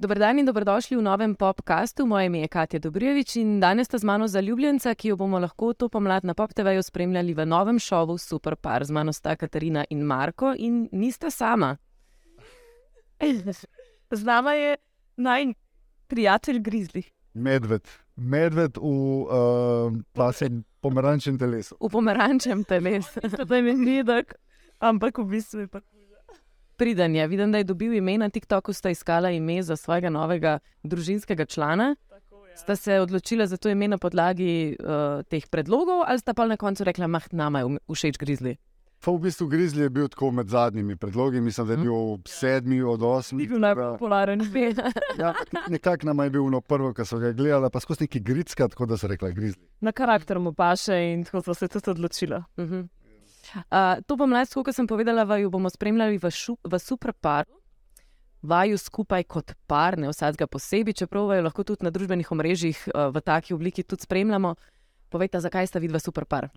Dober dan in dobrodošli v novem podkastu. Moje ime je Katja Dobrjevič in danes sta z mano zaljubljenca, ki jo bomo lahko to pomlad na PopTV-ju spremljali v novem šovu Super Par. Z mano sta Katarina in Marko in nista sama. Z nama je naj prijatelj Grizzly. Medved, medved v uh, pomerančnem telesu. V pomerančnem telesu. To je meni videk, ampak v bistvu je pa. Priden je, vidim, da je dobil ime na TikToku, sta iskala ime za svojega novega družinskega člana. Tako, ja. Sta se odločila za to ime na podlagi uh, teh predlogov, ali sta pa na koncu rekla, mah, nama je všeč Grizzly. Pa v bistvu Grizzly je bil tako med zadnjimi predlogi, mislim, da je bil sedmi od Ni osmih. bil najbolj popularen. Ja, nekako nam je bil no prvo, ko so ga gledali, pa skozi neki gritska, tako da so rekli Grizzly. Na karakter mu paše in tako so se tudi odločila. Uh -huh. Uh, to pomlad, kot sem povedala, vaju bomo spremljali v, šu, v super paru. Vaju skupaj kot par, ne vsakega posebej, čeprav vaju lahko tudi na družbenih omrežjih uh, v taki obliki tudi spremljamo. Povejte, zakaj sta vidva super par?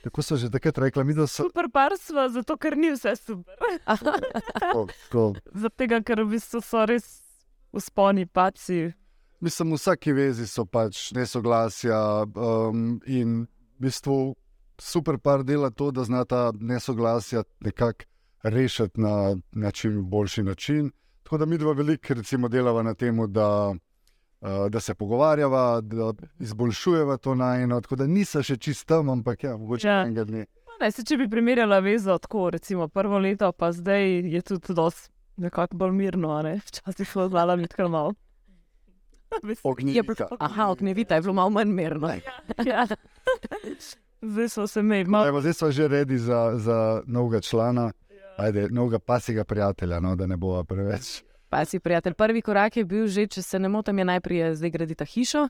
Tako so že takrat rekli, mi da so Super par smo, zato ker ni vse super. Zato, ker v bistvu so res usponi, paci. Mislim, v vsaki vezi so pač nesoglasja um, in v bistvu super par dela to, da zna ta nesoglasja nekako rešiti na, na čim boljši način. Tako da mi dva veliko recimo delava na tem, da, da se pogovarjava, da izboljšujeva to najno. Tako da nisem še čist tam, ampak ja, mogoče Ja. ja. enega dne. Ne, se, če bi primerjala vezo tako, recimo prvo leto, pa zdaj je tudi dosti nekako bolj mirno, a ne? včasih smo znala biti kar malo. Ognjevita. Aha, ognjevita je bilo malo manj mirno. Ja. Zdaj smo se imeli malo. Evo, zdaj smo že redi za, za novega člana, ajde, novega pasega prijatelja, no, da ne bo preveč. Pa si prijatelj. Prvi korak je bil že, če se ne motim, je najprej zdaj gradita hišo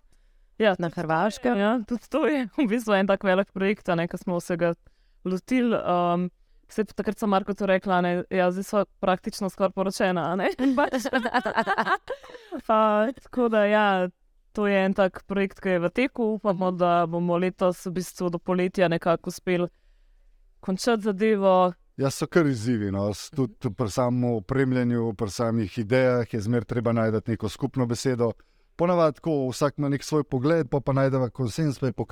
Ja, na Hrvaškem. Ja, tudi to je v bistvu en tak velik projekt, a ne, ki smo se ga lotili. Um, se takrat sem Marko to rekla, ne, ja, zdaj smo praktično skoraj poročena. a ne. Pač. Pa, tako da, ja, to je en tak projekt, ki je v teku. Upamo, da bomo letos v bistvu do poletja nekako uspeli končati zadevo. Ja, so kar izzivi. No. Tudi pri samem opremljanju, pri samih idejah je zmeraj treba najti neko skupno besedo. Ponavadi, tako, vsak ima nek svoj pogled, pa pa najdemo konsens, pa je po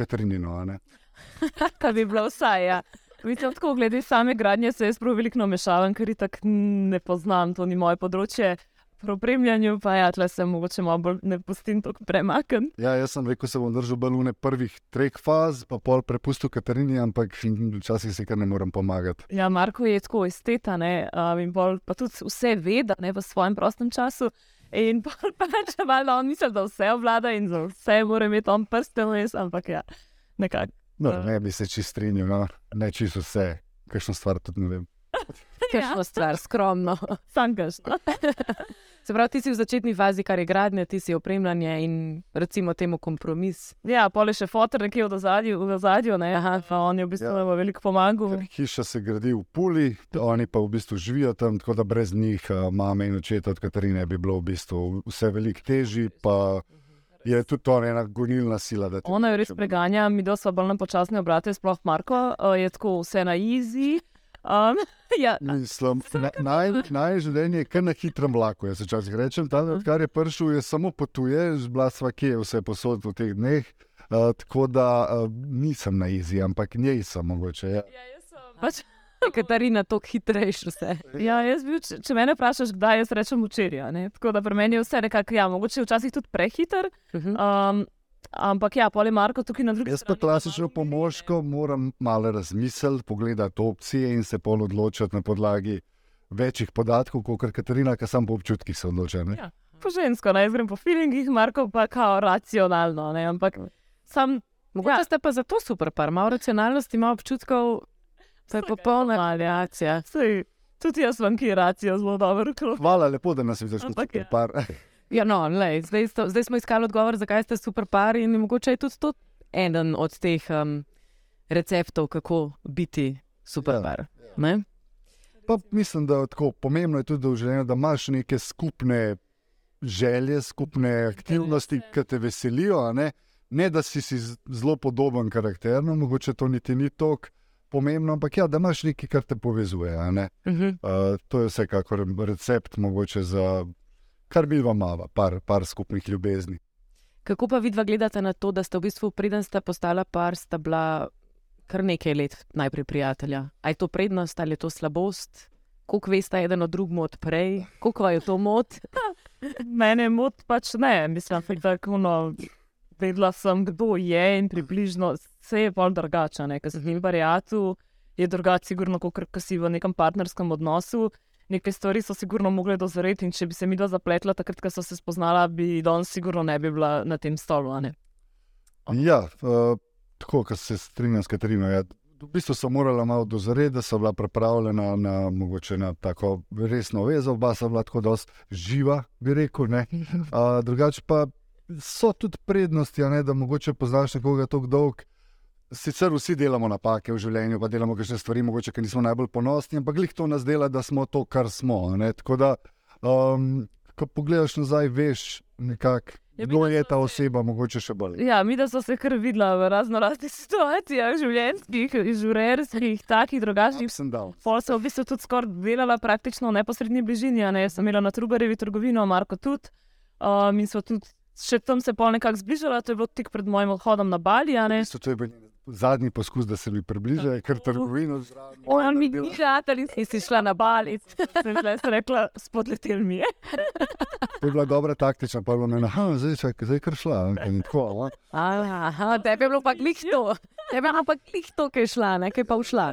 ne. Kar bi bilo vsaj. Ja. Mislim, tako glede same gradnje se jaz prav veliko namešavam, ker tako ne poznam, to ni moje področje. Pri opremljanju pa ja, tle se mogoče malo bolj ne pustim tako premaknjen. Ja, jaz sem rekel, se bom držal balune prvih treh faz, pa pol prepustil Katarini, ampak včasih si kar ne morem pomagati. Ja, Marko je tako esteta, ne, um, in pol pa tudi vse ve, da ne v svojem prostem času. In pa če malo on misli, da vse obvlada in za vse mora imeti on prsten, res, ampak ja, nekako. No, Ja. ne bi se čist strinjal, no. ne čisto vse, kakšno stvar tudi ne vem. Kakšno stvar, skromno. Sankaš. No? Se pravi, ti si v začetni fazi, kar je gradnja, ti si opremljanje in recimo temu kompromis. Ja, pol je še fotor nekje v ozadju, v ozadju ne, Aha, pa on je v bistvu Ja. ja. veliko pomagal. Ker hiša se gradi v Puli, oni pa v bistvu živijo tam, tako da brez njih, a, mame in očeta od Katarine, bi bilo v bistvu vse veliko težje. Pa je tudi to ena gonilna sila. Ona jo res preganja, mi dosta bolj na počasne obrate, sploh Marko, uh, je tako vse na easy. Um, ja, Mislim, na- naj- Naj življenje je kar na hitrem vlaku. Jaz včasih rečem, da odkar je prišel, je samo potuje, zblasva, kje je vse posod v teh dneh. Uh, tako da uh, nisem na izi, ampak njej sem mogoče. Ja. pač, Katarina, tako hitrejš vse. ja, jaz bil, če, če me vprašaš, kdaj jaz rečem včeraj. a ne. Tako da pri meni je vse nekako, ja, mogoče včasih tudi prehiter. Mhm. Um, ampak ja, pol je Marko tukaj na drugi Jaz pa klasično pomožko moram malo razmisliti, pogledati opcije in se pol odločiti na podlagi večjih podatkov, kot Katarina, ki sam po občutkih se odloča. ne. Ja. Po žensko, jaz grem po feelingih, Marko pa kao racionalno. Ne, ampak sam Mogoče ste pa zato super par, malo racionalnosti, malo občutkov, to je popolna variacija. Tudi jaz vam ki racijo zelo dobro. Hvala, lepo, da nas vidiš kot ja. par. Ja, no, lej, zdaj, sto, zdaj smo iskali odgovor, zakaj ste super par in mogoče je tudi to eden od teh um, receptov, kako biti super Ja, par. Ne? Pa mislim, da je tako pomembno je tudi da v življenju, da imaš neke skupne želje, skupne aktivnosti, ki te veselijo. a Ne? ne, da si, si zelo podoben karakterno, mogoče to niti ni tako pomembno, ampak ja, da imaš nekaj, kar te povezuje. a ne. Uh -huh. Uh, to je vsekakor recept mogoče za kar mi dva mava, par, par skupnih ljubezni. Kako pa vidva gledate na to, da ste v bistvu, preden sta postala par, sta bila kar nekaj let najprej prijatelja? A je to prednost ali je to slabost? Koliko veste eden od drugega od prej, koliko je to mod? Mene mod pač ne, mislim, da je tako. Vedela sem, kdo je in približno vse je bolj drugače. Ker se z njim prijatelj je drugače, sigurno, kot si v nekem partnerskem odnosu. Neke stvari so sigurno mogle dozoreti in če bi se mi dva zapletla, takrat, ko so se spoznala, bi danes sigurno ne bi bila na tem stolu. Ja, uh, tako, kar se strinjam s Katarino. Ja. V bistvu so morala malo dozoreti, da so bila pripravljena na, na tako resno vezo, oba sta bila tako dosti živa, bi rekel. Uh, drugače pa so tudi prednosti, ne, da mogoče poznaš nekoga tako dolgo. Sicer vsi delamo napake v življenju, pa delamo še stvari, mogoče, ki nismo najbolj ponosni, ampak glih to nas dela, da smo to, kar smo. Ne. Tako da, um, ko pogledaš nazaj, veš, nekako. Ja, Kdo je ta oseba, mogoče še bolj? Ja, mi smo se kar videli v razno raznih situacijah, življenjskih, žurerskih, takih drugačnih. Pol sem v bistvu tudi skoraj delala praktično v neposrednji bližini. Ne? Sem imela na Trubarevi trgovino, Marko tudi. Um, in so tudi še tam se pol nekako zbližala, to je bilo tik pred mojim odhodom na Bali. To je bil zadnji poskus, da se mi približajo, ker trgovino zraven. Ona mi ni žatali, in si šla na Bali. Sem rekla, spodletel mi je. to je bila dobra taktična, pa je bilo meni, ah, zdaj je zdaj kar šla. Aha, tebi je bilo pa glih to, tebi je pa glih to, ki je šla, nekaj pa všla.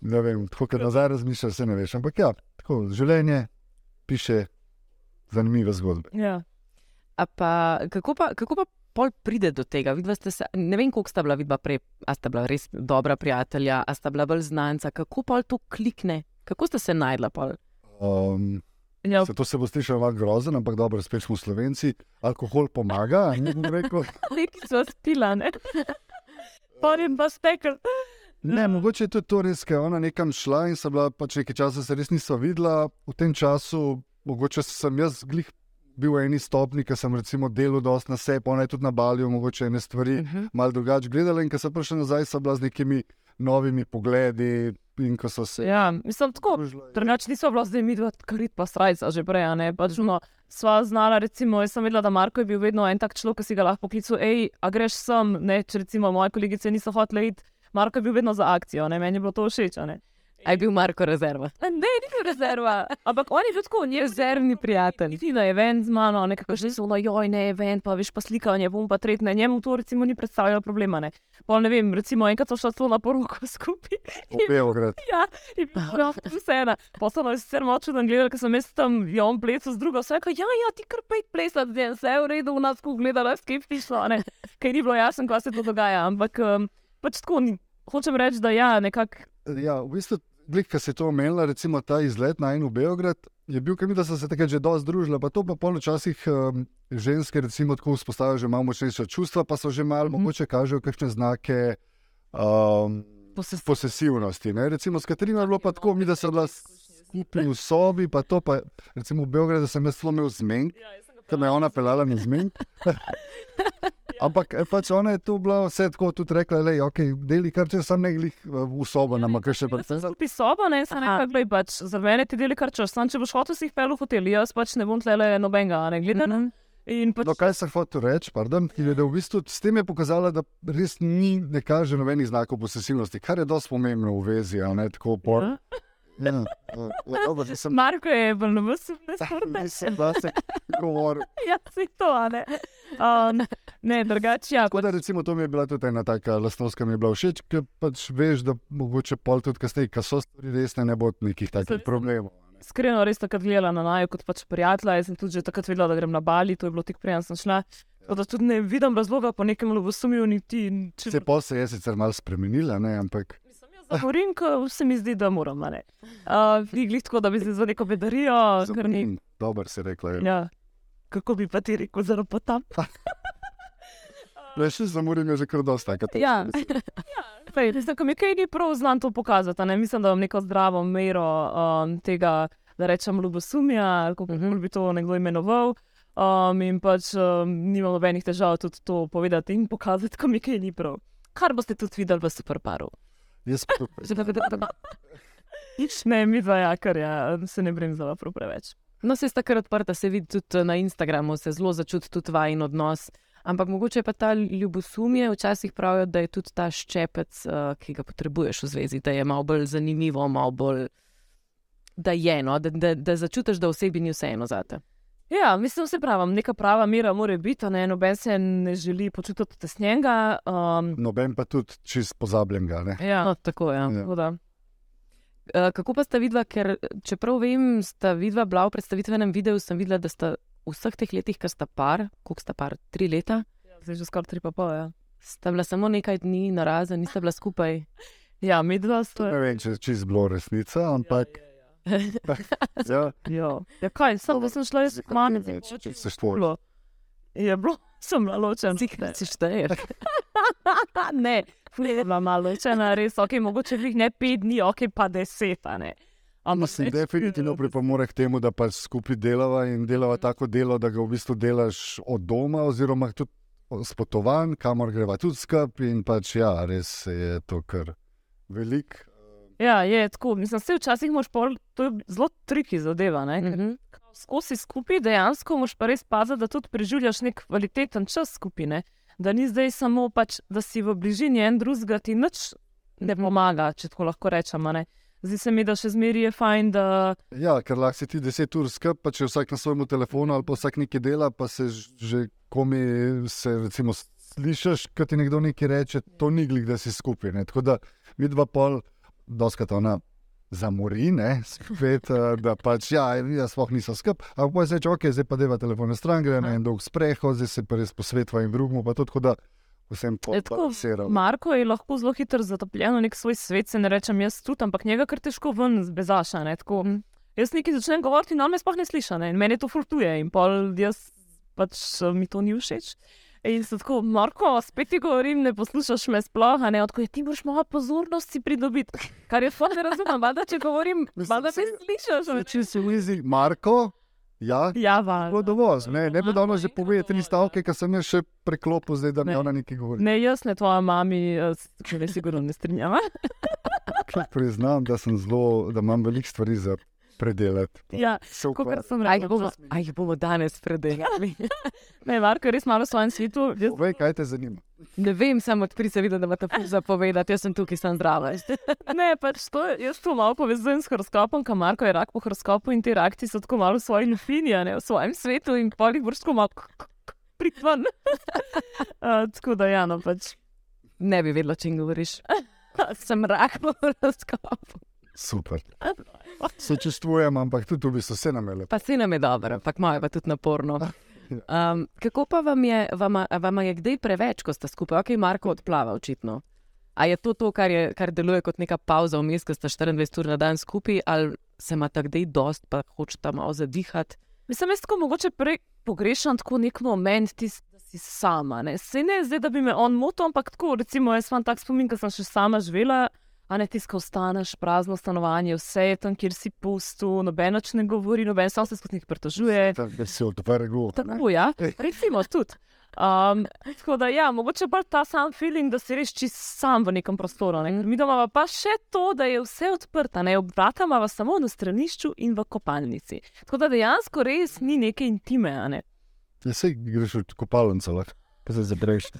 Ne vem, tako kot nazaj razmišljaš, se ne veš. Ampak ja, tako, življenje piše zanimive zgodbe. Ja. Pa, kako, pa, kako pa pol pride do tega? Se, ne vem, koliko sta bila vidva prej, a sta bila res dobra prijatelja, a sta bila bolj znanca. Kako pa to klikne? Kako sta se najdla? Um, ja. se to se bo slišalo malo grozno, ampak dobro, spet smo slovenci. Alkohol pomaga, ne bom rekel. Neki so spila, ne. Pojem pa stekel. Ne, mogoče je to res, ker je ona nekam šla in se bila pač nekaj časa, se res nisva videla. V tem času, mogoče sem jaz glih bil v eni stopni, ki sem recimo delal dosti na sebi, ona je tudi na Balju, mogoče ene stvari uh mhm. -huh. malo drugače gledala. In ko sem prišel nazaj, sem bila z nekimi novimi pogledi. Se... Ja, mislim, tako. Drugače nismo bila zdaj mi dva, krit pa strajca že prej. Ne, pač, no, sva znala, recimo, jaz sem vedela, da Marko je bil vedno en tak človek, ki si ga lahko poklical, hej, a greš sem, ne, če recimo moje kolegice niso hotele iti. Marko je bil vedno za akcijo, ne, meni je bilo to všeč. Aj bil Marko rezerva. Ne, ni bil rezerva. Ampak on je tako, ni rezervni prijatelj. Ti na event z mano, nekako že zelo, joj, ne event, pa veš pa slikanje, bom pa tretne. Njemu to recimo ni predstavljalo problema. Ne. Pa ne vem, recimo enkrat so šla na poroko skupaj. Beograd. Ja, in prav, vseeno. Posebno je sicer močno, da gledal, ker sem jaz tam jom plesu z drugo. Vse rekel, ja, ja, ti kar pej plesat, zdaj vse je v redu, v nas ko gledala skeptično, ne. Ker ni bilo jasno, kaj se to dogaja. Ampak um, pač tako, hočem reči, da ja, nekako. Ja, v bistvu Glik, ki se je to omenila, recimo ta izlet na eno v Beograd, je bil, da so se takrat že dosti združili, pa to pa polnočasih um, ženske, recimo, tako vzpostavijo že malo močnejša čustva, pa so že malo mm -hmm. mogoče kažejo kakšne znake um, posesivnosti. Ne? Recimo, s katerimi je bilo pa tako, mi da so bila skupaj v sobi, pa to pa, recimo v Beogradu sem jaz zelo imel zmen, da me je ona pelala na zmen. Ampak eh, pač ona je tu bila vse tako, tudi rekla, da je okay, deli kar če sem nekaj v sobo, nam kar še predvsem. Ti sobo, ne, sem nekaj, gledaj, pač za mene ti deli kar če sem, če boš hotel si jih pel v hotel, jaz pač ne bom tlele nobenega, ne gledam. Mm -hmm. pač... No, kaj sem hotel reči, pardon, je, da v bistvu s tem je pokazala, da res ni, ne kaže nobenih znakov posesivnosti, kar je dosti pomembno v vezi, a ne tako por. Ja. Ne, ne, ne, sem... Marko je bil na vrhu, ne smete. Pa se govoril. Ja, si to, ne. Um, ne, drugače. Ja, da, recimo, to mi je bila tudi ena taka lastnost, ki mi je bila všeč, ker pač veš, da mogoče pol tudi kasneje, ko so stvari resne, ne bo nekih takih problemov. Iskreno, res takrat gledala na naju kot pač prijatelja. Jaz sem tudi že takrat videla, da grem na Bali, to je bilo tik prej, sem šla. Da tudi ne vidim razloga po nekem ljubosumju, niti če. Se pa se je sicer malo spremenila, ne, ampak. Govorim, ko se mi zdi, da moram. Uh, Glej, tako da bi se za neko bedarijo. Ni... Dobro si rekla. Ja. Ja. Kako bi pa ti rekel, zelo pa tam? Le še za morim je že kar dosta. Ja. ja. Tako mi kaj ni prav znam to pokazati. Ne? Mislim, da imam neko zdravo mero um, tega, da rečem ljubosumja, kako uh mhm. -huh. bi to nekdo imenoval. Um, in pač um, nimam nobenih težav tudi to povedati in pokazati, ko mi kaj ni prav. Kar boste tudi videli v superparu. Jaz pa tudi. Nič ne, mi dva, ja, kar ja, se ne brim za vapro preveč. No, se sta kar odprta, se vidi tudi na Instagramu, se zelo začuti tudi vajen odnos. Ampak mogoče pa ta ljubosumje, včasih pravijo, da je tudi ta ščepec, uh, ki ga potrebuješ v zvezi, da je malo bolj zanimivo, malo bolj. Da je eno, da, da, da začutiš, da osebi ni vseeno za te. Ja, mislim, se pravi, neka prava mera mora biti, ne noben se ne želi počutiti tesnjenega. Um, Noben pa tudi čist pozabljen ga. ne. ja, No, tako je. Ja. Ja. tako da. Uh, kako pa sta vidva, ker čeprav vem, sta vidva bila v predstavitvenem videu, sem videla, da sta vseh teh letih, kar sta par, koliko sta par, tri leta, Zdaj že skoraj tri pa pol. Ja, sta bila samo nekaj dni na razen, nista bila skupaj. ja mi dva sta. Ne vem, če je čist bilo resnica, ampak ja, Ja, ja kaj, samo sem šla jaz k mami, če se štvori. bilo. Je bilo, sem bila ločena. Cikrat si šteješ. ne, je bila malo ločena, res, ok, mogoče jih ne pet dni, ok, pa deset, a ne. Mislim, definitivno pripomore k temu, da pač skupaj delava in delava tako delo, da ga v bistvu delaš od doma, oziroma tudi s potovanj, kamor greva tudi skupaj. In pač ja, res je to kar velik. Ja, je tako. Mislim, se včasih moš pol, to je zelo triki zadeva. Ne? Mm ker -hmm. Skozi skupaj dejansko moš pa res paziti, da tudi preživljaš nek kvaliteten čas skupine. Da ni zdaj samo, pač, da si v bližini en drugega, ti nič ne pomaga, če tako lahko rečemo. Ne? Zdi se mi, da še zmeraj je fajn, da Ja, ker lahko si ti deset ur pa če vsak na svojem telefonu ali pa vsak nekaj dela, pa se že komi se recimo slišiš, kad ti nekdo nekaj reče, to ni glih, da si skupaj. Ne? Tako da vidva pol, doskrat ona zamori, ne, spet, eh, da pač ja, ja sploh niso skupaj, ampak pa se reče, ok, zdaj pa deva telefone stran, gre na en dolg sprehod, zdaj se pa res posvetva in drugmu, pa to tako da vsem Je pobalansiramo. Marko je lahko zelo hitro zatopljen v nek svoj svet, se ne rečem jaz tudi, ampak njega kar težko ven zbezaša. Ne? Tako. Jaz nekaj začnem govoriti, no me sploh ne sliša ne? in meni to furtuje in pol jaz pač mi to ni všeč. In se tako, Marko, spet ti govorim, ne poslušaš me sploh, ne odkud ti moraš malo pozornosti pridobiti. Kar je fajn, ne razumem, valjda, če govorim, me saj- slišiš. Če si v izi, Marko, ja, Ja, valjda. dovolj. Ne, ne bi dal že povedati tri stavke, ker sem jaz še preklopil, zdaj, da mi Ne. ona nekaj govori. Ne, jaz ne tvoja mami, eh, s katero se sigurno ne strinjava. Priznam, da sem zelo, da imam veliko stvari za predelati. Ja, kot sem rekla. bomo, aj bomo danes predelali. Ne, Marko res malo v svojem svetu. Jaz, Povej, kaj te zanima. Ne vem, samo odpri se vidi, da imate fuz za povedati, jaz sem tukaj, sem zdrava. ne, pač to, jaz to malo povezujem s horoskopom, kam Marko je rak po horoskopu in ti rakti so tako malo v svoji lufini, a ne v svojem svetu in polih tako malo pritvan. uh, tako da, ja, no pač. Ne bi vedela, če govoriš. Sem rak po horoskopu. Super. Sočustvujem, ampak tudi v bistvu se nam je lepo. Pa se nam je dobro, ampak malo je pa tudi naporno. Um, kako pa vam je, vama je kdaj preveč, ko sta skupaj? Ok, Marko odplava očitno. A je to to, kar, je, kar deluje kot neka pauza vmes, ko sta 24 ur na dan skupaj, ali se ima takdej dost, pa hočeta malo zadihati? Mislim, jaz tako mogoče prej pogrešam tako nek moment, da si sama. Ne? Se ne zdaj, da bi me on motil, ampak tako, recimo, jaz imam tak spomin, ko sem še sama živela. A ne tiska, ostaneš, prazno stanovanje, vse je tam, kjer si pustu, noben več ne govori, noben sam se skozi njih pritožuje. Da se odvrgel. Tako, ja, recimo tudi. Um, tako da, ja, mogoče pa ta sam feeling, da si res čist sam v nekem prostoru. Ne? Mi doma pa še to, da je vse odprto, ne obrata ima samo na stranišču in v kopalnici. Tako da dejansko res ni neke intime. Ne? Ja, sej greš v kopalnico, lahko se zabreš.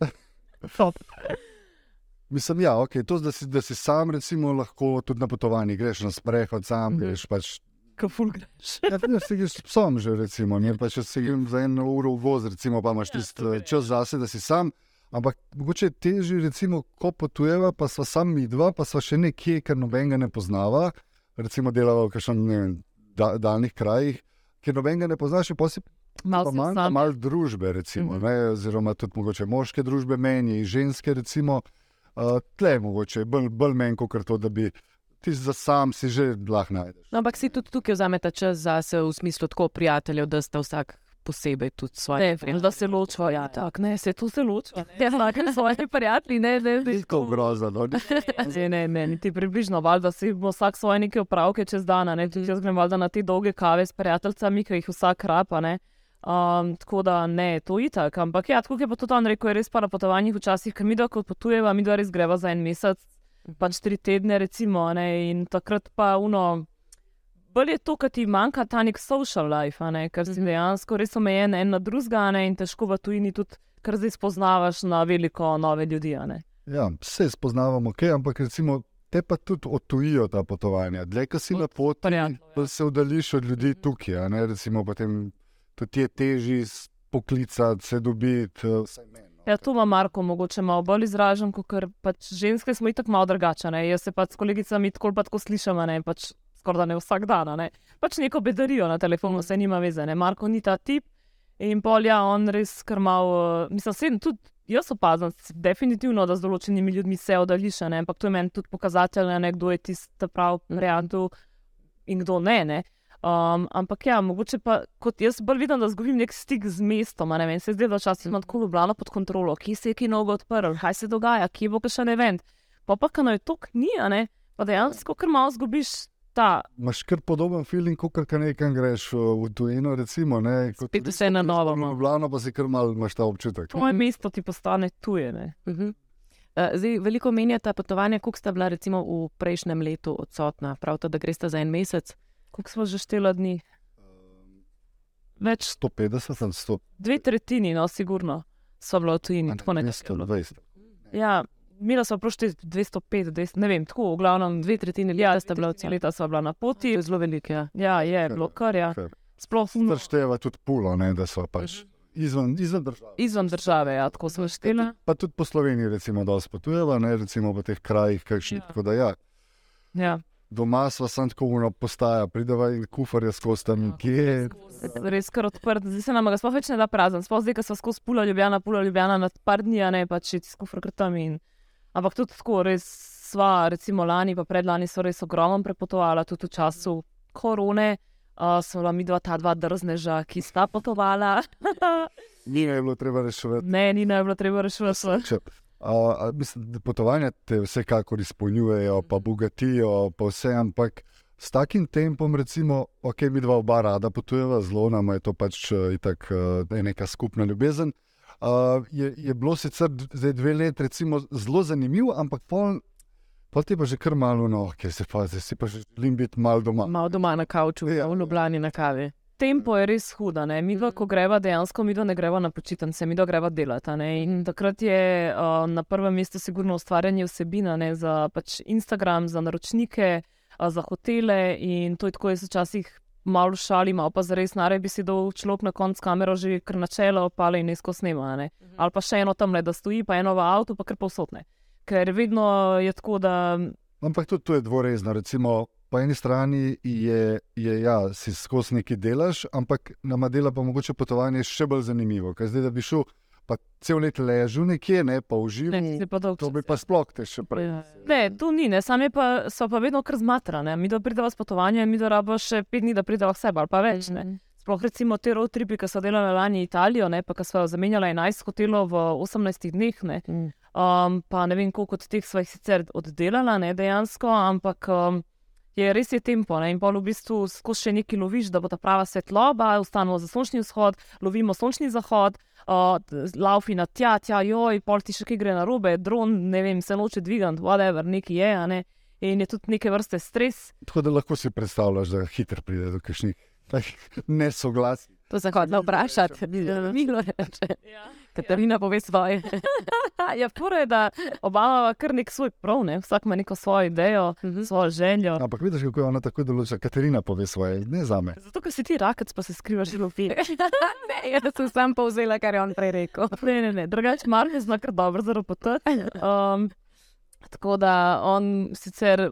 Mislim, ja, okay, to, da, si, da si sam, recimo, lahko tudi na potovanji greš na sprehod, sam Mhm. greš pač. Kaful greš. Ja, ne, se greš s psom že, recimo, ne pa če se grem za eno uro v voz, recimo, pa imaš Ja, tisti eh, čas zase, da si sam. Ampak mogoče je težje, recimo, ko potujeva, pa sva sam mi dva, pa sva še nekje, ker nobenega ne poznava. Recimo, delava v kakšnem da, daljnih krajih, ker nobenega ne poznaš, pa si Malo si sam. malo družbe, recimo, Mhm. ne, oziroma tudi mogoče moške družbe, meni, ženske. Recimo, uh, tle je mogoče bolj, bolj meni, kot to, da bi ti za sam si že lahko najdeš. No, ampak si tudi tukaj vzamete čas za se v smislu tako prijateljev, da sta vsak posebej tudi svoje. Ne, da se ločijo, ja, tako, ne, se tu se ločijo. Ja, znake svoje prijatelji, ne, ne, ne. Tako grozno. No? Ne, ne, ne, niti približno, valjda si bo vsak svoje neke opravke čez dan, a ne, tudi jaz grem valjda na te dolge kave s prijateljicami, ki jih vsak rapa, ne. Um, tako da ne, to je itak, ampak ja, tako je pa tudi on rekel, je res pa na potovanjih včasih, ker mi da kot potujeva, mi da res greva za en mesec, pač tri tedne recimo, a ne, in takrat pa uno, bolj je to, kar ti manjka, ta nek social life, a ne? ker si dejansko res omejen en na drugega a ne, in težko v tujini tudi, kar zdaj spoznavaš na veliko nove ljudi. a ne. Ja, vse spoznavamo, okay, ampak recimo, te pa tudi odtujijo ta potovanja. Dlje, ko si na poti, Prijatno, ja. se oddališ od ljudi tukaj. a Ne, recimo, potem tudi je težje poklicati, se dobiti. eh, no. Ja, to ima Marko, mogoče malo bolj izražen, ker pač ženske smo itak malo drugačne. Jaz se pač s kolegicami tako ali pa tako slišim, a ne pač skoraj ne vsak dan. Ne. Pač neko bedarijo na telefonu, se nima veze. Ne. Marko ni ta tip in polja on res kar mal, mislim, sem tudi. Jaz opazim, definitivno, da z določenimi ljudmi se oddališ, a ne, ampak to je meni tudi pokazatelj, ne, kdo je tisti pravi variantu in kdo ne. ne. Um, ampak ja, mogoče pa kot jaz bolj vidim, da zgubim nek stik z mestom. a Ne vem, se da včasih imam tako ljubljeno pod kontrolo, kje se je ki nogo odprl, kaj se dogaja, kje bo še ne vem. Pa pa, kaj naj to ni, a ne, pa dejansko kar malo zgubiš ta. Imaš kar podoben feeling, kot kar nekam greš uh, v tujino. Recimo, ne, kot Spet vse na novo, no. Ljubljano pa si kar mal imaš ta občutek. Tvoje mesto ti postane tuje. Ne. Uh -huh. uh, zdaj, veliko menjata potovanja, koliko sta bila recimo v prejšnjem letu odsotna. Prav to, da greste za en mesec. Koliko smo že štela dni? Več, 150 ali 100, dve tretjini, no, sigurno, so bila v tujini, tako nekaj. 120. Ja, Mila smo prošli 205, 200, ne vem, tako v glavnem. Dve tretjine Ja, leta sta bila odsotna. leta sva bila na poti. zelo veliko. Ja. Ja, je bilo kar, ja. Sploh no, Stršteva tudi pulo, ne, da so pač izven, izven države. izven države, ja, tako smo štela. Pa tudi po Sloveniji, recimo, da potujeva, ne recimo po teh krajih, kakšnih. Ja. Tako da ja, Ja. Doma smo samo tako uno postaja, prideva in kufarje skozi tam nekje. Res kar odprt, zdaj se nam ga sploh več ne da prazen. Sploh zdaj, ko smo skozi pula Ljubljana, pula Ljubljana na par dni, ne pač ti skufr tam in. Ampak tudi tako, res sva, recimo lani, pa predlani so res ogromno prepotovala, tudi v času korone. Uh, so bila mi dva, ta dva drzneža, ki sta potovala. Ni je bilo treba reševati. ne, ni naj bilo treba reševati. A, mislim, da potovanja te vsekakor izpolnjujejo, pa bogatijo, pa vse, ampak s takim tempom, recimo, ok, mi dva oba rada potujeva, zelo nam je to pač eh, itak eh, neka skupna ljubezen. Uh, je, je bilo sicer zdaj dve leti, recimo, zelo zanimivo, ampak pol, pol ti pa že kar malo, no, ker se pa zdaj si pa že želim biti malo doma. Malo doma na kavču, Ja. v Ljubljani na kavi. Tempo je res huda. Ne? Mi, dva, ko greva, dejansko mi dva ne greva na počitnice, mi dva greva delati. a ne. In takrat je uh, na prvem mestu sigurno ustvarjanje vsebina ne? za pač Instagram, za naročnike, uh, za hotele. In to je tako, jaz se včasih malo šalim, malo pa zares naraj bi si dol človek na konc kamero že kar načelo opale in nesko snema. Ne? Ali pa še eno tam le, da stoji, pa eno v avtu, pa kar povsotne. Ker vedno je tako, da Ampak tudi to je dvorezno. Recimo, po eni strani je, je ja, si skozi neki delaš, ampak nama dela pa mogoče potovanje še bolj zanimivo. Ker zdaj, da bi šel, pa cel let ležal nekje, ne pa užival, to bi pa sploh te še prej. Ja. Ne, tu ni, ne, sam je pa, so pa vedno kar zmatrane. Mi da prideva s potovanja, mi da rabo še pet dni, da prideva k sebi ali pa več. Ne. Sploh recimo te road tripi, ki so delali lani Italijo, ne, pa ki so zamenjali 11 hotelov v 18 dneh. Ne. Mm. Um, pa ne vem, koliko od teh svojih sicer oddelala, ne dejansko, ampak um, je res je tempo. Ne, in pol v bistvu skozi še nekaj loviš, da bo ta prava svetloba, ustanemo za sončni vzhod, lovimo sončni zahod. Uh, laufi na tja, tja, joj, pol ti še kaj gre na robe, dron, ne vem, se noče dvigati, whatever, nekaj je, a ne. In je tudi neke vrste stres. Tako da lahko si predstavljaš, da hitro pride do kakšnih takih nesoglasij. To se hodila vprašati. Milo reče. Katarina pove svoje. ja, prvo je, da obama kar nek svoj prav, ne? vsak ima neko svojo idejo, Mhm. svojo željo. Ampak vidiš, kako je ona tako določa. Katarina pove svoje, ne za me. Zato, ker si ti rakec, pa se skrivaš v film. ne, jaz sem sam povzela, kar je on prej rekel. Ne, ne, ne, drugače Marko zna kar dobro za RPT. Um, tako da on sicer,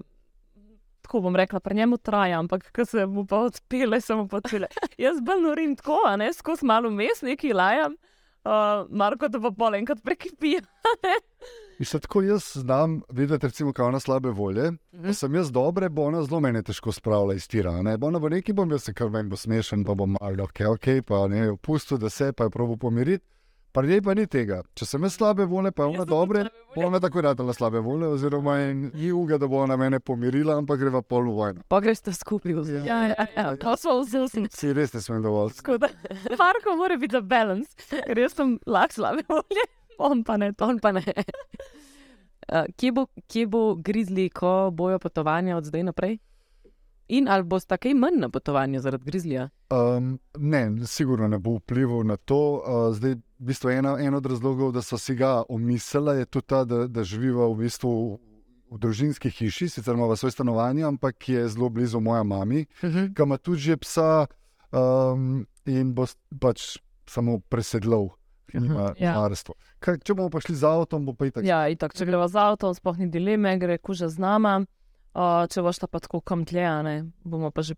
tako bom rekla, pri njemu traja, ampak ko se mu pa odpele, se mu pa odpele. Jaz bolj norim tako, a ne skozi malo mes, neki lajam. Uh, Marko to pa pol enkrat prekipi. Se tako jaz znam videti, recimo, kaj ona slabe volje. Ko sem jaz dobre, bo ona zelo mene težko spravila iz tira. Ne? Bo ona bo neki bom jaz se kar meni bo smešen, pa bom malo ok, ok, pa ne, opustil, da se pa je probo pomiriti. Pa njej pa ni tega. Če sem jaz slabe volje, pa je ona sem dobre, bo ona tako ratala slabe volje, oziroma ni uga, da bo ona mene pomirila, ampak greva pol v vojno. Pa greš to skupaj v Ja, ja, ja, to smo vzeli. Si res ne smem dovolj. Marko mora biti za balans, ker jaz sem lahko slabe volje, on pa ne. On pa ne. Uh, kje, bo, kje bo grizli, ko bojo potovanja od zdaj naprej? In ali boste kaj manj na potovanju zaradi grizlija? Um, ne, sigurno ne bo vplival na to. Uh, zdaj, v bistvu ena, en od razlogov, da so si ga omislili, je tudi ta, da, da živiva v bistvu v, družinski hiši, sicer imamo svoje stanovanje, ampak je zelo blizu moja mami, Uh -huh. ki ima tudi že psa um, in bo pač samo presedlal. Nima Ja. Kaj, če bomo pa šli z avtom, bo pa itak. Ja, itak, če greva z avtom, sploh ni dileme, gre kuža z nama. Uh, če boš ta pa tako kam tlje, a ne, bomo pa že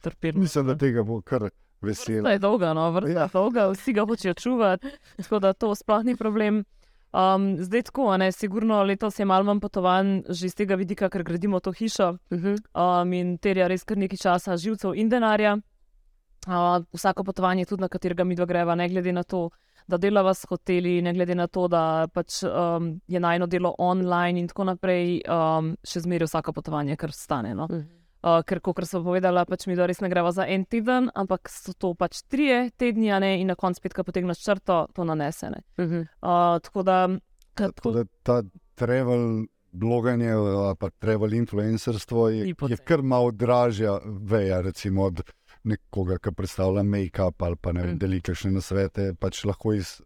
trpeli. Mislim, da tega bo kar veselo. Vrsta je dolga, no, vrsta Ja. dolga, vsi ga hočejo čuvati, tako da to sploh ni problem. Um, zdaj tako, ne, sigurno letos je malo manj potovanj, že iz tega vidika, ker gradimo to hišo Uh -huh. um, in terja res kar nekaj časa, živcev in denarja. Uh, vsako potovanje, tudi na katerega mi dva greva, ne glede na to, da delava s hoteli, ne glede na to, da pač, um, je najno delo online in tako naprej, um, še zmeraj vsako potovanje, kar stane. No? Uh, ker, kot sem povedala, pač mi dva res ne greva za en teden, ampak so to pač trije tedni, a ne, in na koncu spet, ko potegneš črto, to nanesene. Uh -huh. Uh, tako da, kad, Tako da ta travel bloganje ali pa travel influencerstvo je, Ni je kar malo dražja veja, recimo od nekoga, ki predstavlja make-up ali pa ne vem, Mm. deli kakšne nasvete, pač lahko iz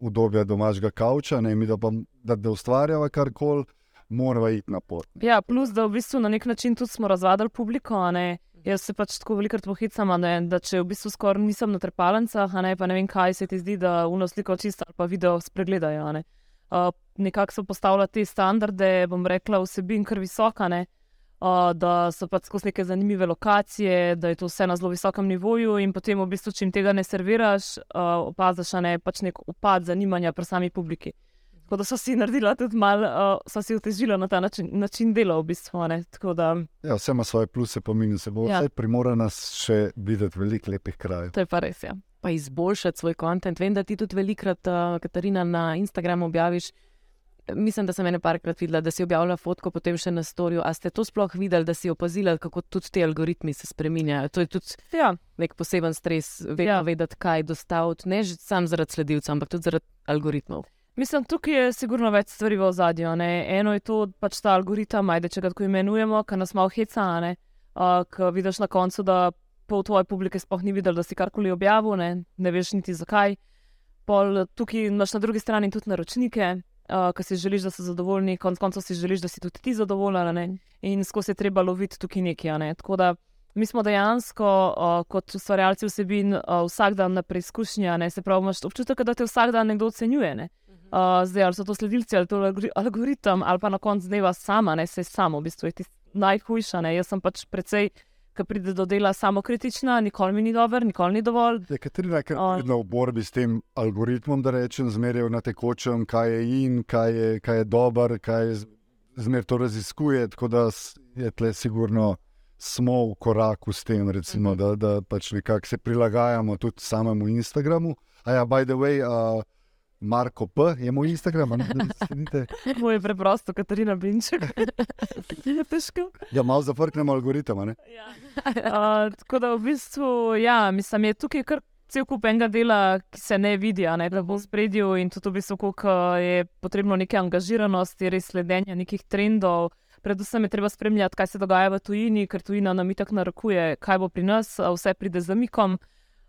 udobja domačega kavča, ne mi da pa da, da ustvarjava karkoli, morava iti na pot. Ja, plus, da v bistvu na nek način tudi smo razvadili publiko. ne. Jaz se pač tako velikokrat pohicam, ne, da če v bistvu skoraj nisem na trepalnicah, a ne, pa ne vem, kaj se ti zdi, da uno sliko čisto ali pa video spregledajo. Ne. Uh, nekako so postavljali te standarde, bom rekla, vsebin kar visoka, ne. Uh, da so pač skozi neke zanimive lokacije, da je to vse na zelo visokem nivoju, in potem, v bistvu, če jim tega ne serviraš, uh, opaziš ne, pač nek upad zanimanja pri sami publiki. Tako da so si naredila tudi malo, uh, so si otežila na ta način, način dela, v bistvu. ne. Da Ja, vse ima svoje pluse, pa minuse. Bo Ja. ja. primorana še videti veliko lepih krajev. to je pa res. Ja. Pa izboljšati svoj kontent. Vem, da ti tudi velikrat, uh, Katarina, na Instagramu objaviš. Mislim, da sem ene parkrat videla, da si objavila fotko, potem še na storju. A ste to sploh videli, da si opazila, kako tudi ti algoritmi se spreminjajo? To je tudi Ja, nek poseben stres, vedno Ja. vedeti, kaj dostaviti, ne že sam zaradi sledilcev, ampak tudi zaradi algoritmov. Mislim, tukaj je sigurno več stvari v ozadju. Eno je to, pač ta algoritem, ajde, če ga tako imenujemo, ki nas malo heca, ne. uh, ki vidiš na koncu, da pol tvoje publike sploh ni videl, da si karkoli objavil, ne, ne veš niti zakaj. Pol tukaj imaš na drugi strani tudi naročnike. Uh, ki si želiš, da so zadovoljni, konec koncev si želiš, da si tudi ti zadovoljen, ne? in skozi je treba loviti tukaj nekaj. Ne? Tako da mi smo dejansko uh, kot ustvarjalci vsebin uh, vsak dan na preizkušnji, se pravi, imaš občutek, da te vsak dan nekdo ocenjuje. Ne? Uh, zdaj, ali so to sledilci, ali to algori- algoritem, ali pa na koncu dneva sama, ne se samo, v bistvu je tisto najhujša. Ne? Jaz sem pač precej, ki pride do dela samokritična, nikoli mi ni dober, nikoli ni dovolj. Je Katarina, ker A. je vedno v borbi s tem algoritmom, da rečem, zmeraj na tekočem, kaj je in, kaj je, kaj je dober, kaj je z- zmeraj to raziskuje. Tako da je tle sigurno smo v koraku s tem, recimo, Mhm. da, da pač nekako se prilagajamo tudi samemu Instagramu. A ja, by the way. Uh, Marko P. je moj Instagram, a ne sledite. Moj je preprosto, Katarina Binček. je težko. Ja, malo zafrknemo algoritem, a ne? Ja. Uh, tako da v bistvu, ja, mislim, je tukaj kar cel kup enega dela, ki se ne vidi, a ne da bo v spredju in tudi v bistvu, koliko je potrebno neke angažiranosti, res sledenja nekih trendov. Predvsem je treba spremljati, kaj se dogaja v tujini, ker tujina nam itak narekuje, kaj bo pri nas, vse pride z zamikom.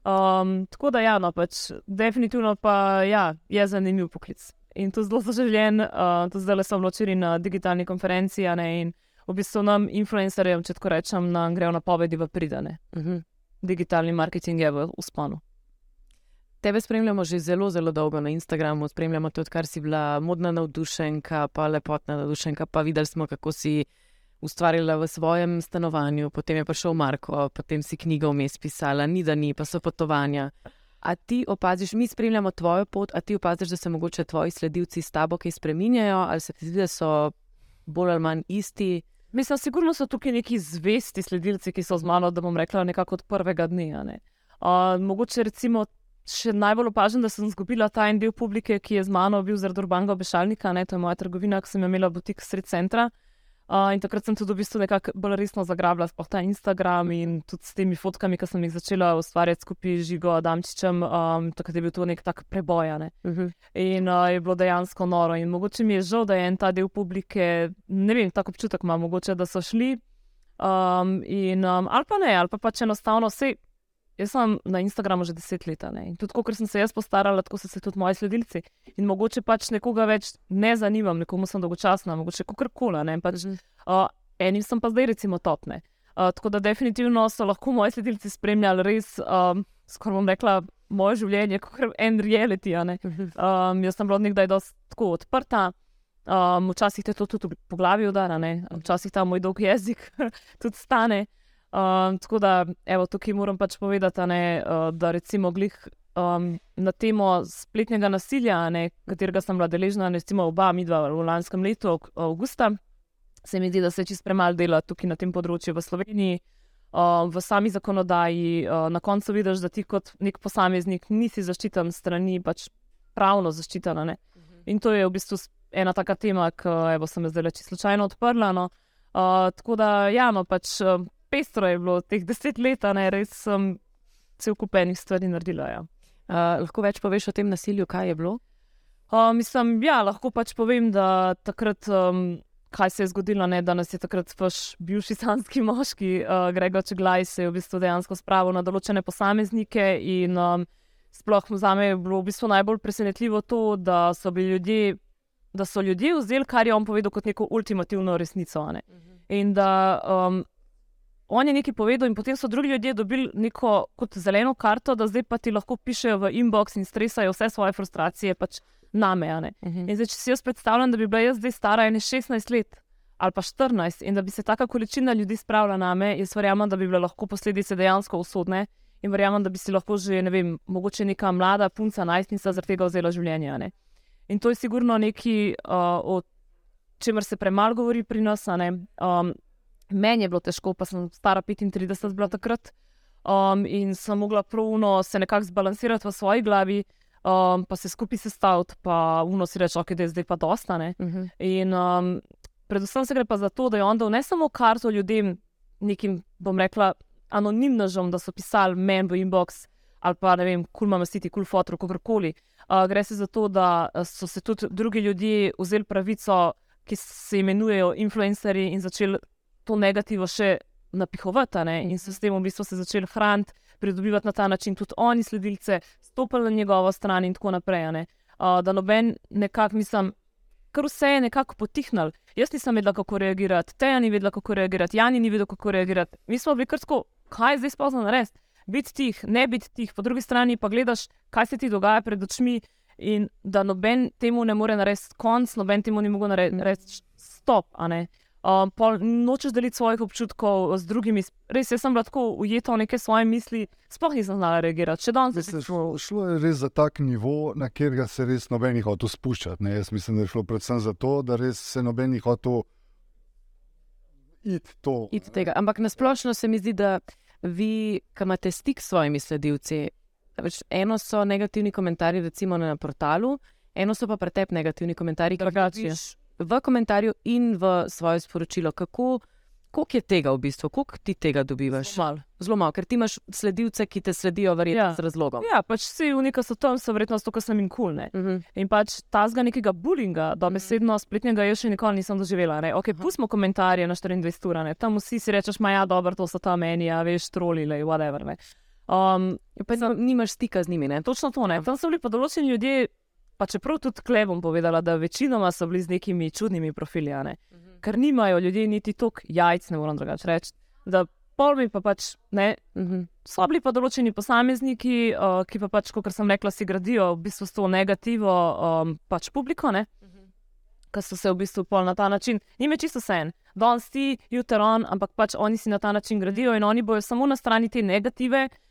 Um, tako da, ja, no, pač definitivno pa ja, je zanimiv poklic. In to zelo zaželjen, uh, to zdaj le sem včeraj na digitalni konferenci, a ne in v bistvu nam, influencerjem, če tako rečem, nam grejo napovedi v pridane. Uh -huh. Digitalni marketing je v usponu. Tebe spremljamo že zelo, zelo dolgo na Instagramu, spremljamo tudi, kar si bila modna navdušenka, pa lepotna navdušenka. Pa videli smo, kako si ustvarila v svojem stanovanju, potem je prišel Marko, potem si knjigo vmes pisala, ni da ni, pa so potovanja. A ti opaziš, mi spremljamo tvojo pot, a ti opaziš, da se mogoče tvoji sledilci s tabo kaj spreminjajo, ali se ti zdi, da so bolj ali manj isti? Mislim, sigurno so tukaj neki zvesti sledilci, ki so z mano, da bom rekla, nekako od prvega dne. ne. Uh, mogoče recimo še najbolj opažen, da sem izgubila ta en del publike, ki je z mano bil zaradi Urbanega obešalnika, ne, to je moja trgovina, ki sem jo imela butik sred centra. Uh, in takrat sem tudi v bistvu nekako bolj resno zagrabila sploh ta Instagram in tudi s temi fotkami, ki sem jih začela ustvarjati skupaj z Žigo Adamčičem, um, takrat je bil to nek tak preboj. a Ne. Uh -huh. In uh, je bilo dejansko noro. In mogoče mi je žal, da je en ta del publike, ne vem, tako občutek imam, mogoče, da so šli, Um, in, um, ali pa ne, ali pa pač enostavno vse. Jaz sem na Instagramu že deset let ne? in tudi, ker sem se jaz postarala, tako so se tudi moji sledilci. In mogoče pač nekoga več ne zanimam, nekomu sem dolgočasna, mogoče kakorkoli. Pač, uh, enim sem pa zdaj recimo topne. Uh, tako da definitivno so lahko moji sledilci spremljali res, um, skoraj bom rekla, moje življenje, kot en reality. Um, jaz sem bila nekdaj tako odprta. Um, včasih te to tudi po glavi udara, včasih ta moj dolg jezik tudi stane. Um, tako da, evo, tukaj moram pač povedati, ne, uh, da recimo glih um, na temo spletnega nasilja, ne, katerega sem bila deležna, recimo oba, mi dva v lanskem letu, avgusta, se mi zdi, da se čist premalo dela tukaj na tem področju v Sloveniji. Uh, v sami zakonodaji, uh, na koncu vidiš, da ti kot nek posameznik nisi zaščiten strani, pač pravno zaščiten. Uh -huh. In to je v bistvu ena taka tema, ki sem jo zdaj čisto slučajno odprla. No. Uh, tako da, ja, no, pač pestro je bilo teh deset let, ne, res sem cel kup enih stvari naredila. Ja. Uh, lahko več poveš o tem nasilju, kaj je bilo? Uh, mislim, ja, lahko pač povem, da takrat. Um, kaj se je zgodilo, ne, da nas je takrat vaš bivši sanski moški, uh, Gregor Čeglaj, se je v bistvu dejansko spravil na določene posameznike. In um, sploh za me je bilo v bistvu najbolj presenetljivo to, da so bili ljudje. Da so ljudje vzeli, kar je on povedal, kot neko ultimativno resnico. Uh mhm. -huh. In da um, on je nekaj povedal, in potem so drugi ljudje dobili neko zeleno karto, da zdaj pa ti lahko pišejo v inbox in stresajo vse svoje frustracije. Pač name. Uh mhm. -huh. In zdaj, če si jaz predstavljam, da bi bila jaz zdaj stara 16 let ali pa 14 in da bi se taka količina ljudi spravila name, jaz verjamem, da bi bile lahko posledice dejansko usodne. In verjamem, da bi si lahko že, ne vem, mogoče neka mlada punca, najstnica, zaradi tega vzela življenje. Ne? In to je sigurno nekaj, uh, o čemer se premalo govori pri nas. Um, meni je bilo težko, pa sem stara 35, bila takrat. Um, in sem mogla pravno se nekako zbalansirati v svoji glavi, um, pa se skupaj sestaviti, pa uno si reče, okay, da je zdaj pa dostane. Uh mhm. -huh. In um, predvsem se gre pa za to, da je on dal ne samo karto ljudem, nekim, bom rekla, anonimnežom, da so pisali meni v inbox ali pa ne vem, kul imamo siti, kul fotor, kakorkoli. Uh, gre se za to, da so se tudi drugi ljudje vzeli pravico, ki se imenujejo influencerji in začeli to negativo še napihovati, ne? in so s tem v bistvu se začeli hraniti, pridobivati na ta način tudi oni sledilce, stopili na njegovo stran in tako naprej. Uh, da noben nekako, mislim, kar vse je nekako potihnil. Jaz nisem vedela, kako reagirati, Teja ni vedela, kako reagirati, Jani ni vedela, kako reagirati. Mi smo bili krsko, kaj je zdaj spozno narediti. Biti tih, ne biti tih, po drugi strani pa gledaš, kaj se ti dogaja pred očmi, in da noben temu ne more narediti konc, noben temu ni mogel narediti stop. Um, nočeš deliti svojih občutkov z drugimi. Res, jaz sem lahko ujeta v neke svoje misli, sploh nisem znala reagirati. Še danes se šlo, šlo je res za tak nivo, na katerega se res nobenih hotel spuščati. Ne? Jaz mislim, da je šlo predvsem za to, da res se nobenih hotel iti to. It Ampak nasplošno se mi zdi, da vi, ki imate stik s svojimi sledilci, eno so negativni komentarji, recimo na portalu, eno so pa pretep negativni komentarji, ki jih v komentarju in v svoje sporočilo, kako je tega v bistvu, koliko ti tega dobivaš. Zelo malo, ker ti imaš sledilce, ki te sledijo, verjetno ja. z razlogom. Ja, pač vsi unika so tam, so verjetno zato, ker sem jim kul. Cool, uh mhm. -huh. In pač ta zga nekega bullyinga, da besedno uh -huh. spletnega, jaz še nikoli nisem doživela. Ok, uh -huh. pustimo komentarje na 24 ur, tam vsi si rečeš, ma ja, dobro, to so ta meni, ja, veš, trolili, whatever. Ne. Um, pa nimaš stika z njimi. Ne? Točno to ne. Tam so bili pa določeni ljudje, pa čeprav tudi tle bom povedala, da večinoma so bili z nekimi čudnimi profili, uh -huh. ker nimajo ljudje niti tok jajc, ne moram drugače reči. Da polmi pa pač ne. Uh -huh. So bili pa določeni posamezniki, uh, ki pa pač, kot sem rekla, si gradijo v bistvu s to negativo um, pač publiko. Ne? Ki so se v bistvu pol na ta način, njim je čisto sen, danes ti, jutri on, ampak pač oni si na ta način gradijo in oni bojo samo na strani te negative, uh,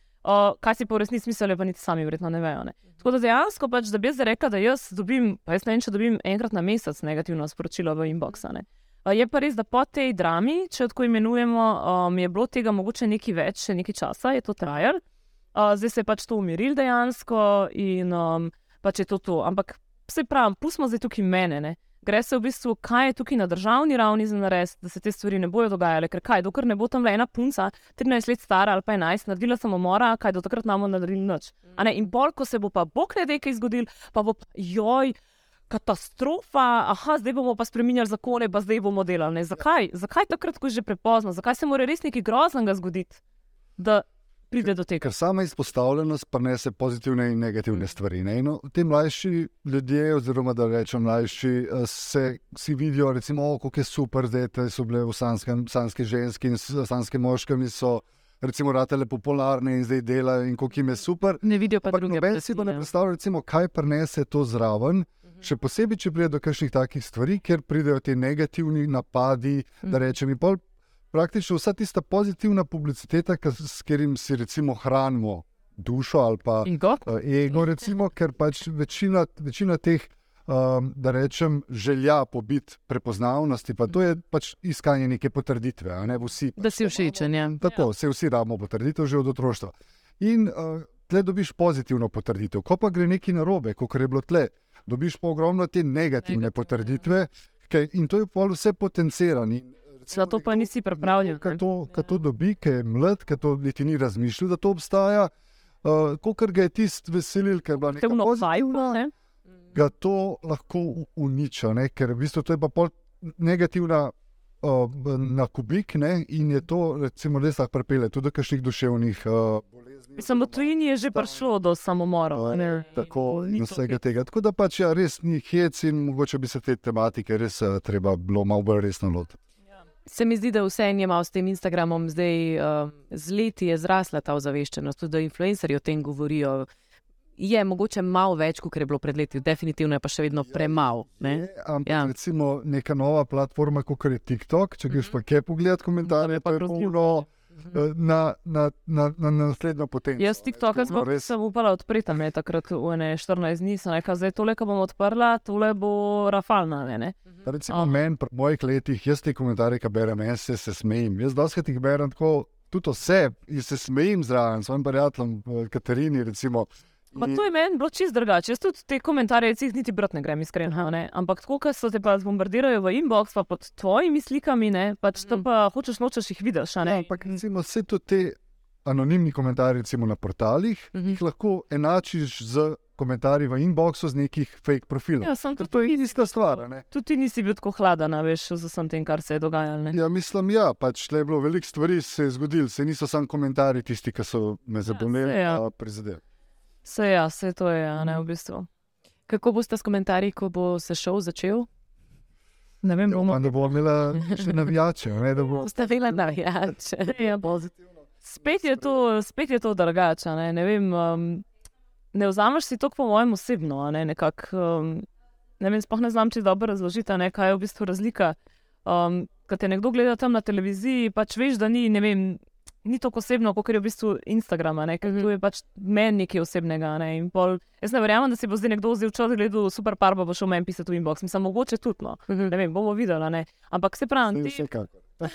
kaj si pa v resnici mislijo, pa niti sami verjetno ne vejo. Ne? Tako da dejansko, pač, da bi jaz rekla, da jaz dobim, pa jaz ne vem, če dobim enkrat na mesec negativno sporočilo v inbox. Uh, je pa res, da po tej drami, če tako imenujemo, um, je bilo tega mogoče nekaj več, še nekaj časa, je to trajalo. Uh, zdaj se je pač to umiril dejansko in um, pač je to to. Ampak vse pravim, pustimo zdaj tukaj mene. Ne? Gre se v bistvu, kaj je tukaj na državni ravni za narediti, da se te stvari ne bodo dogajale. Ker kaj, dokler ne bo tam le ena punca, 13 let stara ali pa 11, naredila samomora, kaj do takrat nam naredili noč. In bolj, ko se bo pa ne nekaj zgodil, pa bo pa joj. katastrofa, aha, zdaj bomo pa spremenjali zakone, pa zdaj bomo delali. Ne. Zakaj? Zakaj takrat, ko je že prepozno? Zakaj se mora res nekaj groznega zgoditi, da pride do tega? Ker sama izpostavljenost prenese pozitivne in negativne stvari. Ne? No, ti mlajši ljudje, oziroma da rečem mlajši, eh, se si vidijo, recimo, kako je super, da so bile v sanskem, sanske ženske in s- sanske moške, in so recimo ratele popularne in zdaj delajo in kako jim je super. Ne vidijo pa Ampak druge noben si pa ne plati, predstavlja, recimo, kaj prenese to zraven. Še posebej, če pride do kakšnih takih stvari, kjer pridejo ti negativni napadi, da rečem, in pol praktično vsa tista pozitivna publiciteta, s katerim si recimo hranimo dušo ali pa In go? eh, ego, recimo, ker pač večina, večina teh, um, da rečem, želja po biti prepoznavnosti, pa to je pač iskanje neke potrditve. a Ne, vsi, Da si všečen. Ja. Tako, se vsi rabimo potrditev že od otroštva. In uh, tle dobiš pozitivno potrditev. Ko pa gre nekaj narobe, kot je bilo tle, dobiš pa ogromno te negativne potrditve, kaj, in to je pol vse potencirano. Za to pa nisi pripravljen. Ki to, to dobi, ki je mlad, ki to niti ni razmišljal, da to obstaja. Uh, Kot ga je tisti veselil, ker je bila neka pozitivna, ne? ga to lahko uniča, ne? ker v bistvu to je pa pol negativna uh, na kubik ne? in je to recimo res lahko pripelje tudi do kakšnih duševnih uh, bolezni. V tujini je že prišlo do samomorov. ne. Tako in vsega tega. Tako da pač ja, res ni hec in mogoče bi se te tematike res uh, treba bilo malo bolj resno lotiti. Se mi zdi, da vse je malo s tem Instagramom zdaj uh, z leti je zrasla ta ozaveščenost, tudi da influencerji o tem govorijo. Je mogoče malo več, kot je bilo pred leti, definitivno je pa še vedno premalo. ne. Ampak Ja. ja. recimo neka nova platforma, kot je TikTok, če greš pa kje pogledati komentarje, pa je grozljivo. Puno eh, na, na, na, na, na naslednjo potenco. Jaz TikTok zelo res- sem upala odpreti, ne takrat v ene 14 dni, sem rekla, zdaj tole, ko bom odprla, tole bo rafalna. Ne, ne? Pa Recimo, A. meni, pri mojih letih, jaz te komentarje, ki berem, jaz se, se smejim. Jaz doskrat jih berem tako, tudi vse, in se smejim zraven, svojim prijateljem, eh, Katarini. Recimo, Pa to je meni bilo čist drugače. Jaz tudi te komentarje jih niti brat ne grem, iskreno. Ne? Ampak tako, ko so te pa zbombardirajo v inbox, pa pod tvojimi slikami, ne? pač tam pa hočeš nočeš jih vidiš. Ja, ampak recimo, vse to te anonimni komentarji recimo, na portalih, uh -huh. jih lahko enačiš z komentarji v inboxu z nekih fake profilov. Ja, sem Ker to je ista stvar. ne. tudi ti nisi bil tako hladen, veš, z vsem tem, kar se je dogajalo. ne. Ja, mislim, ja, pač tle je bilo veliko stvari, se je zgodilo, se niso samo komentarji tisti, ki so me zaboleli, saj ja. ja, prizadeli. Vse ja, vse to je, a ne v bistvu. Kako boste s komentarji, ko bo se šov začel? Ne vem, bomo. da bo imela še navijače, ne, da bo Boste vela navijače. Ja, spet je to, spet je to drugače. Ne? ne vem. Um, ne vzameš si to, po mojem, osebno. a Ne, Nekak, um, ne vem, sploh ne znam če dobro razložiti, a ne, kaj je v bistvu razlika. Um, Kad te nekdo gleda tam na televiziji, pač veš, da ni, ne vem. Ni tako osebno, kot je v bistvu Instagram, a ne? ker tu je pač meni nekaj osebnega. a Ne? in Pol, jaz ne verjamem, da si bo zdaj nekdo vzel čas, gledal super par, pa bo šel meni pisati v inbox. Mislim, mogoče tudi. No. Ne vem, bomo videli. a ne. Ampak se pravi, ti, vsekakor.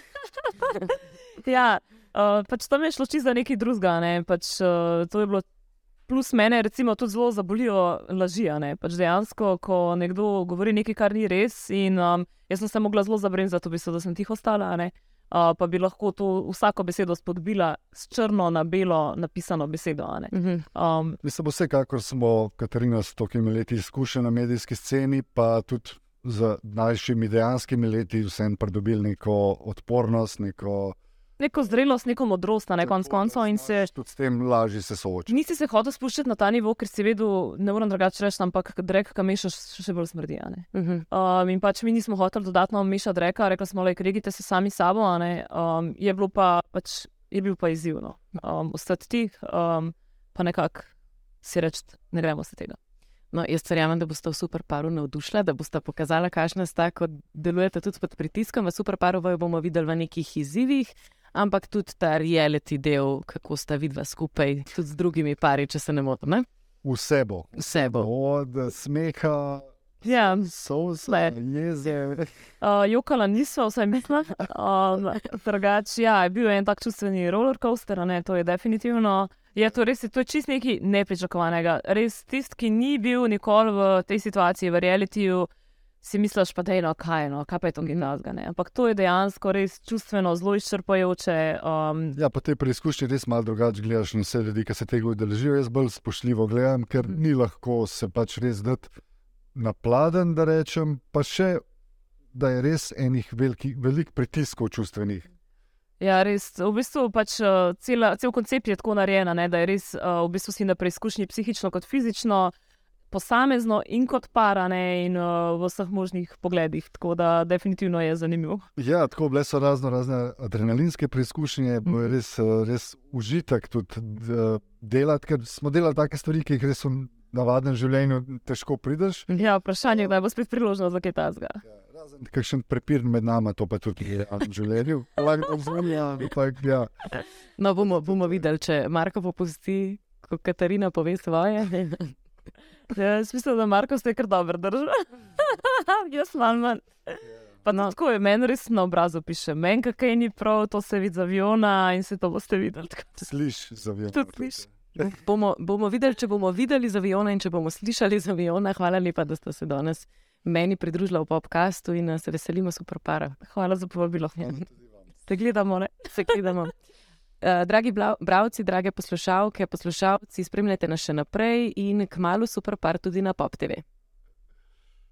Ja, uh, pač tam je šlo čisto za nekaj drugega. Ne? Pač, uh, to je bilo plus mene, recimo, tudi zelo zabolijo laži. a ne. Pač dejansko, ko nekdo govori nekaj, kar ni res, in um, jaz sem se mogla zelo zabremzati, v bistvu, da sem tiho ostala. a ne. Uh, pa bi lahko to vsako besedo spodbila s črno na belo napisano besedo. a ne. Um, Mislim, vsekakor smo, Katarina, s tokimi leti izkušen na medijski sceni, pa tudi z daljšimi dejanskimi leti vsem pridobili neko odpornost, neko neko zrelost, neko modrost, na koncu koncev. in se- Tudi s tem lažje se soočiti. Nisi se hotel spuščati na ta nivo, ker si vedel, ne morem drugače reči, ampak drek, ki mešaš, še bolj smrdi. a ne. Um, in pač mi nismo hoteli dodatno mešati reka, rekli smo, da regite se sami sabo. a ne. Um, je, bilo pa, pač, je bil pa izzivno. Um, ostati tih, um, pa nekako si reči, ne gremo se tega. No, jaz verjamem, da boste v super paru navdušila, da boste pokazala, kakšna sta, ko delujete tudi pod pritiskom. V super paru vaju bomo videli v nekih izzivih, ampak tudi ta reality del, kako sta vidva skupaj, tudi z drugimi pari, če se ne motim. Ne? Vse bo. Vse bo. Od smeha, Ja, sosa, jeze. uh, jokala niso, vsaj mislim. Um, drugače, ja, je bil en tak čustveni roller coaster, a ne, to je definitivno. Je to res, to je čist nekaj nepričakovanega. Res tisti, ki ni bil nikoli v tej situaciji, v realitiju, si misliš, pa da je no, kaj, no, kaj pa je to gimnazga. Ne? Ampak to je dejansko res čustveno zelo izčrpajoče. Um, Ja, pa te preizkušnje res malo drugače gledaš na vse ljudi, ki se tega udeležijo. Jaz bolj spoštljivo gledam, ker ni lahko se pač res dati napladen, da rečem, pa še, da je res enih velikih velik pritiskov čustvenih. Ja, res. V bistvu pač uh, cela, cel koncept je tako narejen, ne, da je res uh, v bistvu si na preizkušnji psihično kot fizično, posamezno in kot para, ne, in uh, v vseh možnih pogledih. Tako da definitivno je zanimivo. Ja, tako bile so razno razne adrenalinske preizkušnje, mm. je res, res užitek tudi delati, ker smo delali take stvari, ki jih res v navadnem življenju težko prideš. Ja, vprašanje, kdaj bo spet priložnost za kaj tasga. Ja. Kakšen prepir med nami, to pa tudi je v življenju. Lahko ampak ja. No, bomo, bomo videli, če Marko popusti, ko Katarina pove svoje. Ja, jaz mislim, da Marko ste kar dobro držali. jaz manj manj. Pa no, tako je, meni res na obrazu piše, meni kaj ni prav, to se vidi za aviona in se to boste videli. Slišiš za aviona. Tudi slišiš. Bomo, bomo videli, če bomo videli za aviona in če bomo slišali za aviona. Hvala lepa, da ste se danes meni pridružila v podkastu in se veselimo super para. Hvala za povabilo. Se gledamo, ne? Se gledamo. Uh, dragi bravci, drage poslušalke, poslušalci, spremljajte nas še naprej in k malu super par tudi na Pop TV.